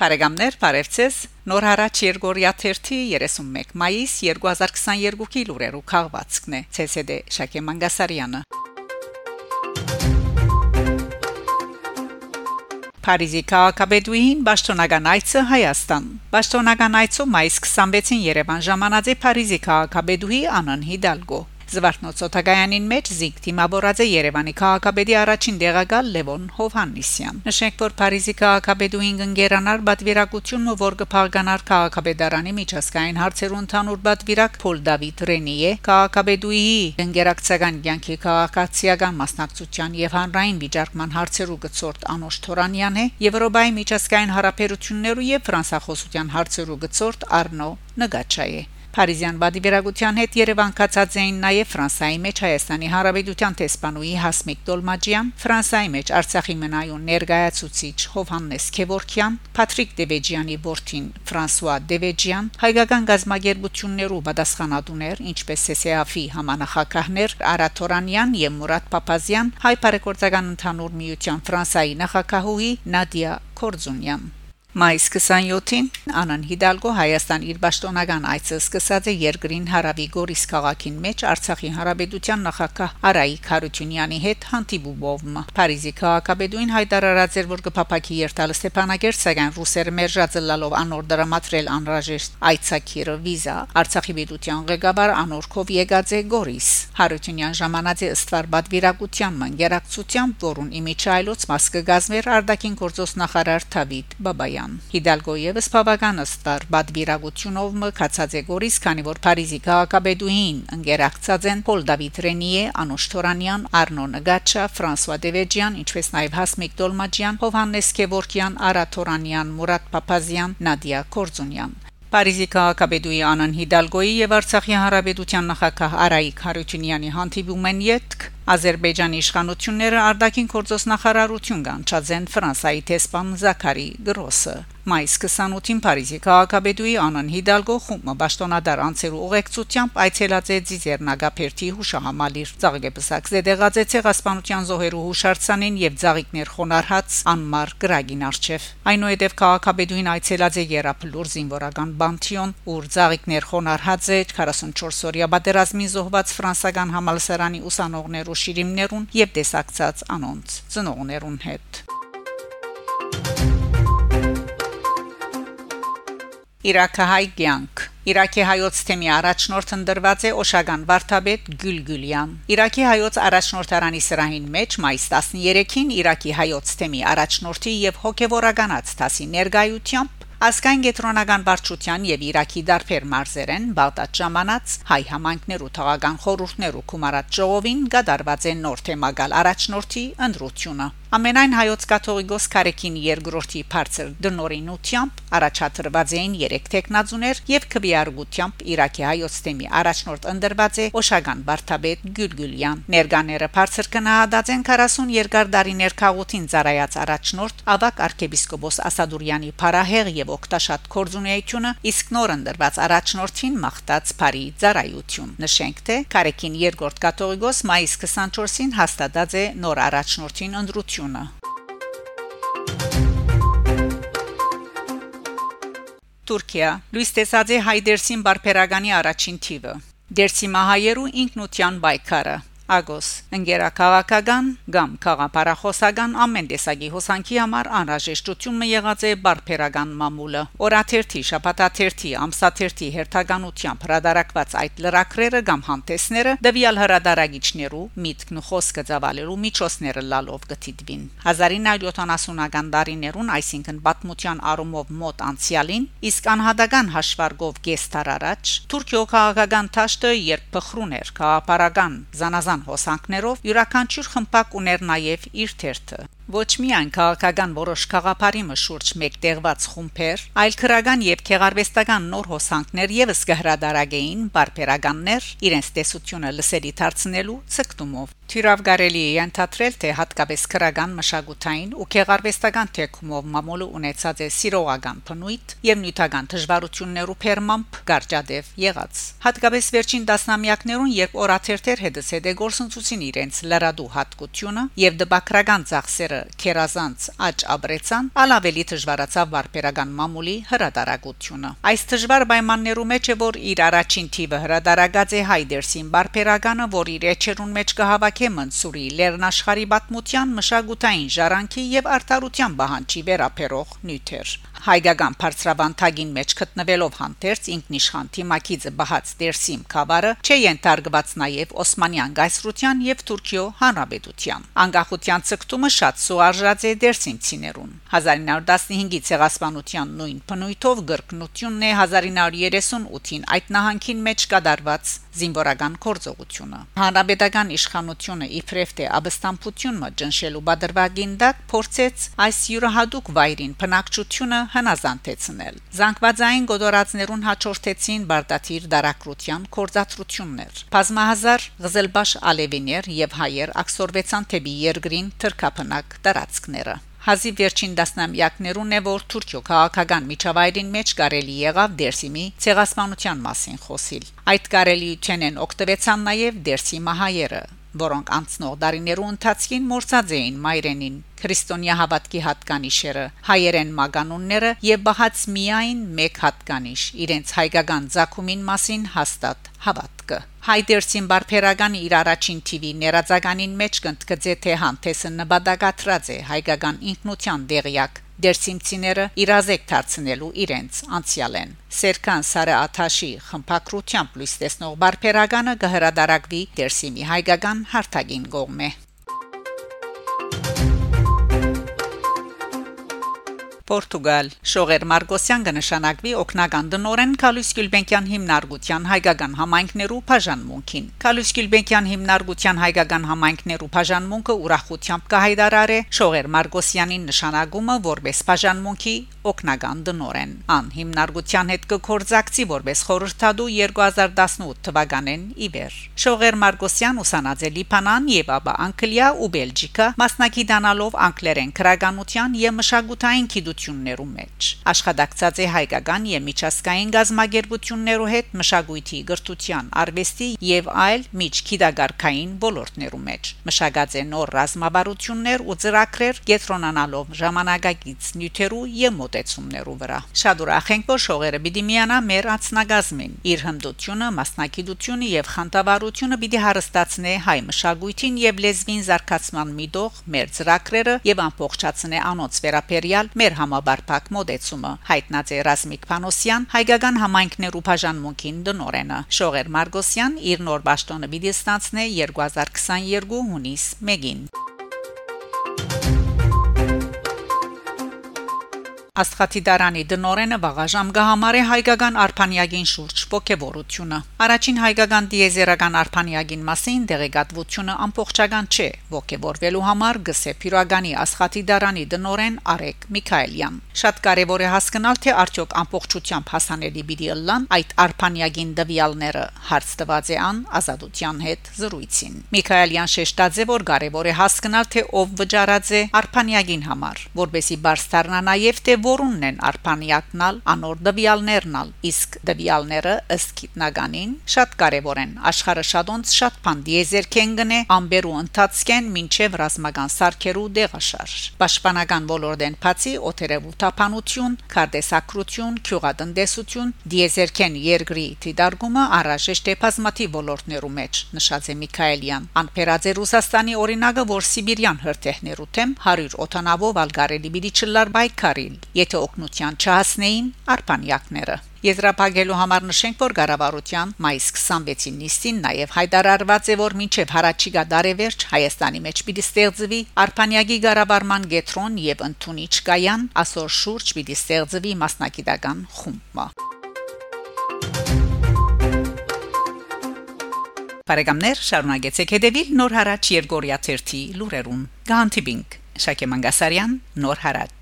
Բարեկամներ, բարևձեզ։ Նոր հարաճ Երգորիա 31 մայիս 2022-ի լուրերու քաղվածքն է ՑՍԴ Շակե Մանգասարյանը։ Փարիզի քաղաքապետուհին Պաշտոնական այցը Հայաստան Պաշտոնական այցը մայիս 26-ին Երևան ժամանած է Փարիզի քաղաքապետուհի Անան Հիդալգո Զվարթնոցոթագայանին մեջ զիգ թիմավորած է Երևանի քաղաքապետի առաջին դեղակալ Լևոն Հովհաննիսյան։ Նշենք, որ Փարիզի քաղաքապետուին գնգերանար բադվիրակությունն ու որ կփաղկանար քաղաքապետարանի միջազգային հարցերու ընդհանուր բադվիրակ Փոլ Դավիթ Ռենիե քաղաքապետուի գնգերակցական ցանկի քաղաքացիական մասնակցության եւ հանրային վիճարկման հարցերու գծորտ Անոշ Թորանյան է Եվրոպայի միջազգային հարաբերություններու եւ ֆրանսախոսության հարցերու գծորտ Արնո Նգաչայե Փարիզյան բադիվերագության հետ Երևան կացած էին նաև Ֆրանսայի մեջ Հայաստանի Հանրապետության տեսփանուի Հասմիկ Տոլմաջյան, Ֆրանսայի մեջ Արցախի մնայուն ներկայացուցիչ Հովհաննես Քևորքյան, Փատրիկ Դևեջյանի որդին Ֆրանսուଆ Դևեջյան, հայկական գազագերբություններու պատասխանատուներ, ինչպես ՍՍԱՖ-ի համանախագահներ Արաթորանյան եւ Մուրադ Պապազյան, հայ բարեգործական ընդհանուր միության Ֆրանսայի նախագահուհի Նադիա Կորձունյան Մայիս 27-ին Անան Հիդալգո Հայաստան իր պաշտոնական այցը սկսած է երկրին հարավի Գորիս քաղաքին մեջ Արցախի հանրապետության նախագահ Արայիկ Խարությունյանի հետ հանդիպումով Փարիզի քաղաքապետուին հայտարարած էր որ կփապակի երթալ Ստեփանագերտ սակայն ռուսերը մերժած լալով անոր դրամատրել անհրաժեշտ այցակիրը վիզա Արցախի պետության ղեկավար Անորքով եկած է Գորիս Խարությունյան ժամանած է ըստվար բադվիրակության մանգերակցությամբ որուն իմիջայլոց մաս կգազմեր Արտակին գործոս նախարար Թավիթ Բաբայան Սարգսյան Հիդալգո եւս բավական ըստար բադվիրագությունով մկացած է գորիս քանի որ Փարիզի քաղաքապետուհին ընկերակցած են Պոլ Դավիթ Ռենիե Անուշ Թորանյան Արնո Նգաչա Ֆրանսուଆ Դևեջյան ինչպես նաեւ Հասմիկ Տոլմաջյան Հովհաննես Քևորքյան Արա Թորանյան Մուրադ Պապազյան Նադիա Կորձունյան Փարիզի քաղաքապետուի Անան Հիդալգոյի եւ Արցախի հանրապետության նախագահ Արայիկ Հարությունյանի հանդիպումն յետք Ադրբեջանի իշխանությունները արտաքին գործոս նախարարություն կանչած են Ֆրանսայի տեսփան Զաքարի Գրոսը Մայիս 28-ին Փարիզի քաղաքապետուի Անան Հիդալգո խումբը ճշտոնադար անցերու ուղեկցությամբ այցելած է Ձիզերնագապերտի հուշահամալիր Ծաղկեպսակ զդեղած է ցեղասպանության զոհերու հուշարձանին եւ ծաղիկներ խոնարհած անմար գրագին արչեվ այնուհետև քաղաքապետուին այցելած է Երապլուր զինվորական բանտիոն ուր ծաղիկներ խոնարհած է 44 օրյա պատերազմի զոհված ֆրանսական համալսարանի ուսանողներու շիրիմներուն եւ տեսակցած անոնց ծնողներուն հետ Իրաքահայ կյանք Իրաքի հայոց թեմի առաջնորդ ընդրված է Օշագան Վարդապետ Գյուլգյուլյան։ Իրաքի հայոց առաջնորդարանի սրահին մեջ մայիս 13-ին Իրաքի հայոց թեմի առաջնորդի եւ հոգեվորականած տասի ներգայությամբ Ասկայն գետրոնական վարչության եւ Իրաքի դարբեր մարզերեն Բաղդադ ժամանած հայ համայնքներու թողական խորհուրդներու կումարած ժողովին գդարված են նոր թեմագալ առաջնորդի ընդրությունը Ամենայն հայոց կաթողիկոս Կարեկին երկրորդի բարձր դնորինությամբ առաջադրված էին 3 տեխնազուներ եւ քվիարգությամբ Իրաքի հայոց թեմի առաջնորդ ընդրված է Օշագան Վարդապետ Գյուլգյուլյան ներկաները բարձր կնահատած են 40 երկար դարիներ քաղաքին ծառայած առաջնորդ Ավակ arczepiskopos Ասադուրյանի Փարահեղ եւ օկտաշատ կորձունեությունը իսկ նոր ընդրված առաջնորդին մաղթած Փարի ծառայություն նշենք թե Կարեկին երկրորդ կաթողիկոս մայիս 24-ին հաստատած է նոր առաջնորդին ընդրություն Թուրքիա Լուիս Տեսաձե Հայդերսին բարբերականի առաջին թիվը Դերսի մահայերու ինքնության բայկարը Ագոս ընկերակաղակական կամ քաղաքապարախոսական ամեն տեսակի հոսանքի համար անհրաժեշտությունը եղած է բարբերական մամուլը օրաթերթի շաբաթաթերթի ամսաթերթի հերթականությամբ հրադարակված այդ լրակրերը կամ հանդեսները դվյալ հրադարագիչներու միտքն ու խոսքը ծավալելու միջոցները լալով գտիդվին 1970-ական դարիներուն այսինքն պատմության առումով մոտ անցյալին իսկ անհատական հաշվարկով գեստար առաջ Թուրքիո քաղաքական ճաշտը երբ փխրուն էր քաղաքապարական զանազան քաղաքական հոսանքներով յուրաքանչյուր խմբակ ուներ նաև իր թերթը ոչ միայն քաղաքական որոշ խաղապարի մշուրջ մեկտեղված խումբեր, այլ քրական եւ քեղարվեստական նոր հոսանքներ եւս կհրադարագեին բարբերականներ իրենց տեսությունը լսելի դարձնելու ցկտումով Թիրավ գարելի է ընդհատրել թե հատկապես քրական մշակութային ու քեղարվեստական թեկումով մամուլը ունեցած է սիրողական փնույթ եւ նյութական դժվարություններու փերմամբ գարճադև եղած հատկապես վերջին տասնամյակներուն երբ օրաթերթեր հետս հետ է գործընծուցին իրենց լրադու հատկությունը եւ դպակրական ծախսերը քերազանց աճ ապրեցան, ալավելի դժվարացավ վարպերական մամուլի հրադարագությունը։ Այս դժվար պայմաններու մեջ է որ իր առաջին թիվը հրադարագած է Հայդերսին վարպերականը, որ իր էջերուն մեջ կհավաքե Մնսուրի Լեռնաշխարի պատմության մշակութային ժառանգի եւ արտարության բանջի վերապերող նյութեր հայկական բարձրավանդագին մեջ գտնվելով հանդերձ ինքնիշխան թիմակիցը բահած դերսիմ խավարը չենթարգված նաև Օսմանյան գայսրության եւ Թուրքիո հանրապետության։ Անկախության ցկտումը շատ սուարժած է դերսիմ ցիներուն։ 1915-ի ցեղասպանության նույն բնույթով գրկնությունն է 1938-ին այդ նահանգին մեջ կդարված զինվորական գործողությունը։ Հանրապետական իշխանությունը իբրև թե աբստամբությունը ճնշելու բادرվագին դակ փորձեց այս յուրահատուկ վայրին բնակչությունը հնազանդեցնել։ Զանգվածային գոդորածներուն հաջորդեցին Բարդաթիր դարակրության կորզածություններ։ Բազմահազար Ղզելբաշ Ալևիներ եւ հայեր ակսորվեցան թեպի երկրին թրկապնակ տարածքները։ Հազի վերջին դասնամյակներուն է որ Թուրքիո քաղաքական միջավայրին մեջ կարելի եղավ Դերսիմի ցեղասպանության մասին խոսիլ։ Այդ կարելիության են օգտվեցան նաև Դերսի մահայերը, որոնք անցնող դարիներու ընթացքին մորցած էին մայրենին քրիստոնյա հավատքի հատկանիշերը հայերեն մագանունները եւ բահած միայն մեկ հատկանիշ իրենց հայկական ցակումին մասին հաստատ հավատքը հայդերսին բարբերական իր առաջին TV ներածականին մեջ կընդգծե թե հանդեսը նպատակատրած է հայկական ինքնության դեղյակ դերսիմցիները իրազեկ դարձնելու իրենց անցյալեն Սերքան Սարը Աթաշի խմփակրությամբ լույս տեսնող բարբերականը կհրադարակվի դերսիմի հայկական հարթագին գողմե Պորտուգալ Շողեր Մարգոսյան կնշանակվի օկնական դնորեն Կալուս Գյուլբենկյան հիմնարկության հայկական համայնքներու բաժանմունքին։ Կալուս Գյուլբենկյան հիմնարկության հայկական համայնքներու բաժանմունքը ուրախությամբ կհայտարարե Շողեր Մարգոսյանի նշանակումը որպես բաժանմունքի օկնական դնորեն։ Ան հիմնարկության հետ կկորձակցի որպես խորհրդադու 2018 թվականին իվեր։ Շողեր Մարգոսյան ուսանած է Լիբանան եւ ապա Անգլիա ու Բելգիկա մասնակցանալով անգլերեն քրագանության եւ մշակութային գիտության գերբություններու մեջ աշխատակցած է հայկական եւ միջազգային գազագերբություններու հետ մշակույթի գրթության արվեստի եւ այլ միջքիդագարքային ոլորտներու մեջ մշակած է նոր ռազմավարություններ ու ծրագրեր կենտրոնանալով ժամանակակից նյութերու եւ մոտեցումներու վրա շատ ուրախ ենք որ շողերը պիտի միանա մեր ածնագազմին իր հմդությունը մասնակցությունը եւ խանդավառությունը պիտի հարստացնե հայ մշակույթին եւ լեզվին զարգացման միտող մեր ծրագրերը եւ ամբողջացնե անոնց վերապերյալ մեր համ համաբարփակ մոդեցումը հայտնած է Ռազմիկ Փանոսյան հայկական համայնքներու բաժանմունքին դնորենը Շողեր Մարգոսյան իր նոր ճաշտոնը պիտի ստանցնե 2022 հունիս 1-ին Աստղաթի դարանի դնորենը վաղաժամ գահամարե հայկական արփանյակին շուրջ ողջավորությունը։ Առաջին հայկական դիեզերական արփանյակին մասին դեղեկատվությունը ամբողջական չէ։ Ողջավորվելու համար գսե Փիրագանի աստղաթի դարանի դնորեն Արեկ Միքայելյան։ Շատ կարևոր է հասկանալ, թե արդյոք ամբողջությամբ հասանելի պիտի լան այդ արփանյակին դվյալները հարց տված է ան ազատության հետ զրույցին։ Միքայելյան շեշտած է, որ կարևոր է հասկանալ, թե ով վճարած է արփանյակին համար, որբեսի բարձ դառնա նաև թե որոնն են արփանյակնալ անոր դվյալներնալ իսկ դվյալները ըստ գիտնականին շատ կարևոր են աշխարհը շատոնց շատ բան դիեզերքեն գնե ամբերու ընթացքեն մինչև ռազմական սարքերու դեղաշարժ պաշտպանական ոլորտեն բացի օթերևու տապանություն քարտեսակրություն քյուղատնտեսություն դիեզերքեն երկրի դիդարգումը առաջեշտ է բազմաթիվ ոլորտներու մեջ նշած է Միքայելյան անփերած է Ռուսաստանի օրինակը որ Սիբիրյան հրթեհներու թեմ 100 օթանավով ալգարելի բիդի չլար բայկարիլ եթե օկնության չհասնեին արբանյակները Եզրափակելու համար նշենք, որ Գարավարության մայիս 26-ին նիստին նաև հայտարարված է, որ մինչև հարաճիգա դարևերջ Հայաստանի մեջ պիտի ստեղծվի Արփանյակի Գարավարման գետրոն եւ ընդունիչ կայան, ասոր շուրջ պիտի ստեղծվի մասնակիտական խումբ։ Բարեկամներ, շարունակեցեք հետևել Նոր հարաճ Երգորիա 1-ի լուրերուն։ Գանտիբինգ Շակե Մանգասարյան, Նոր հարաճ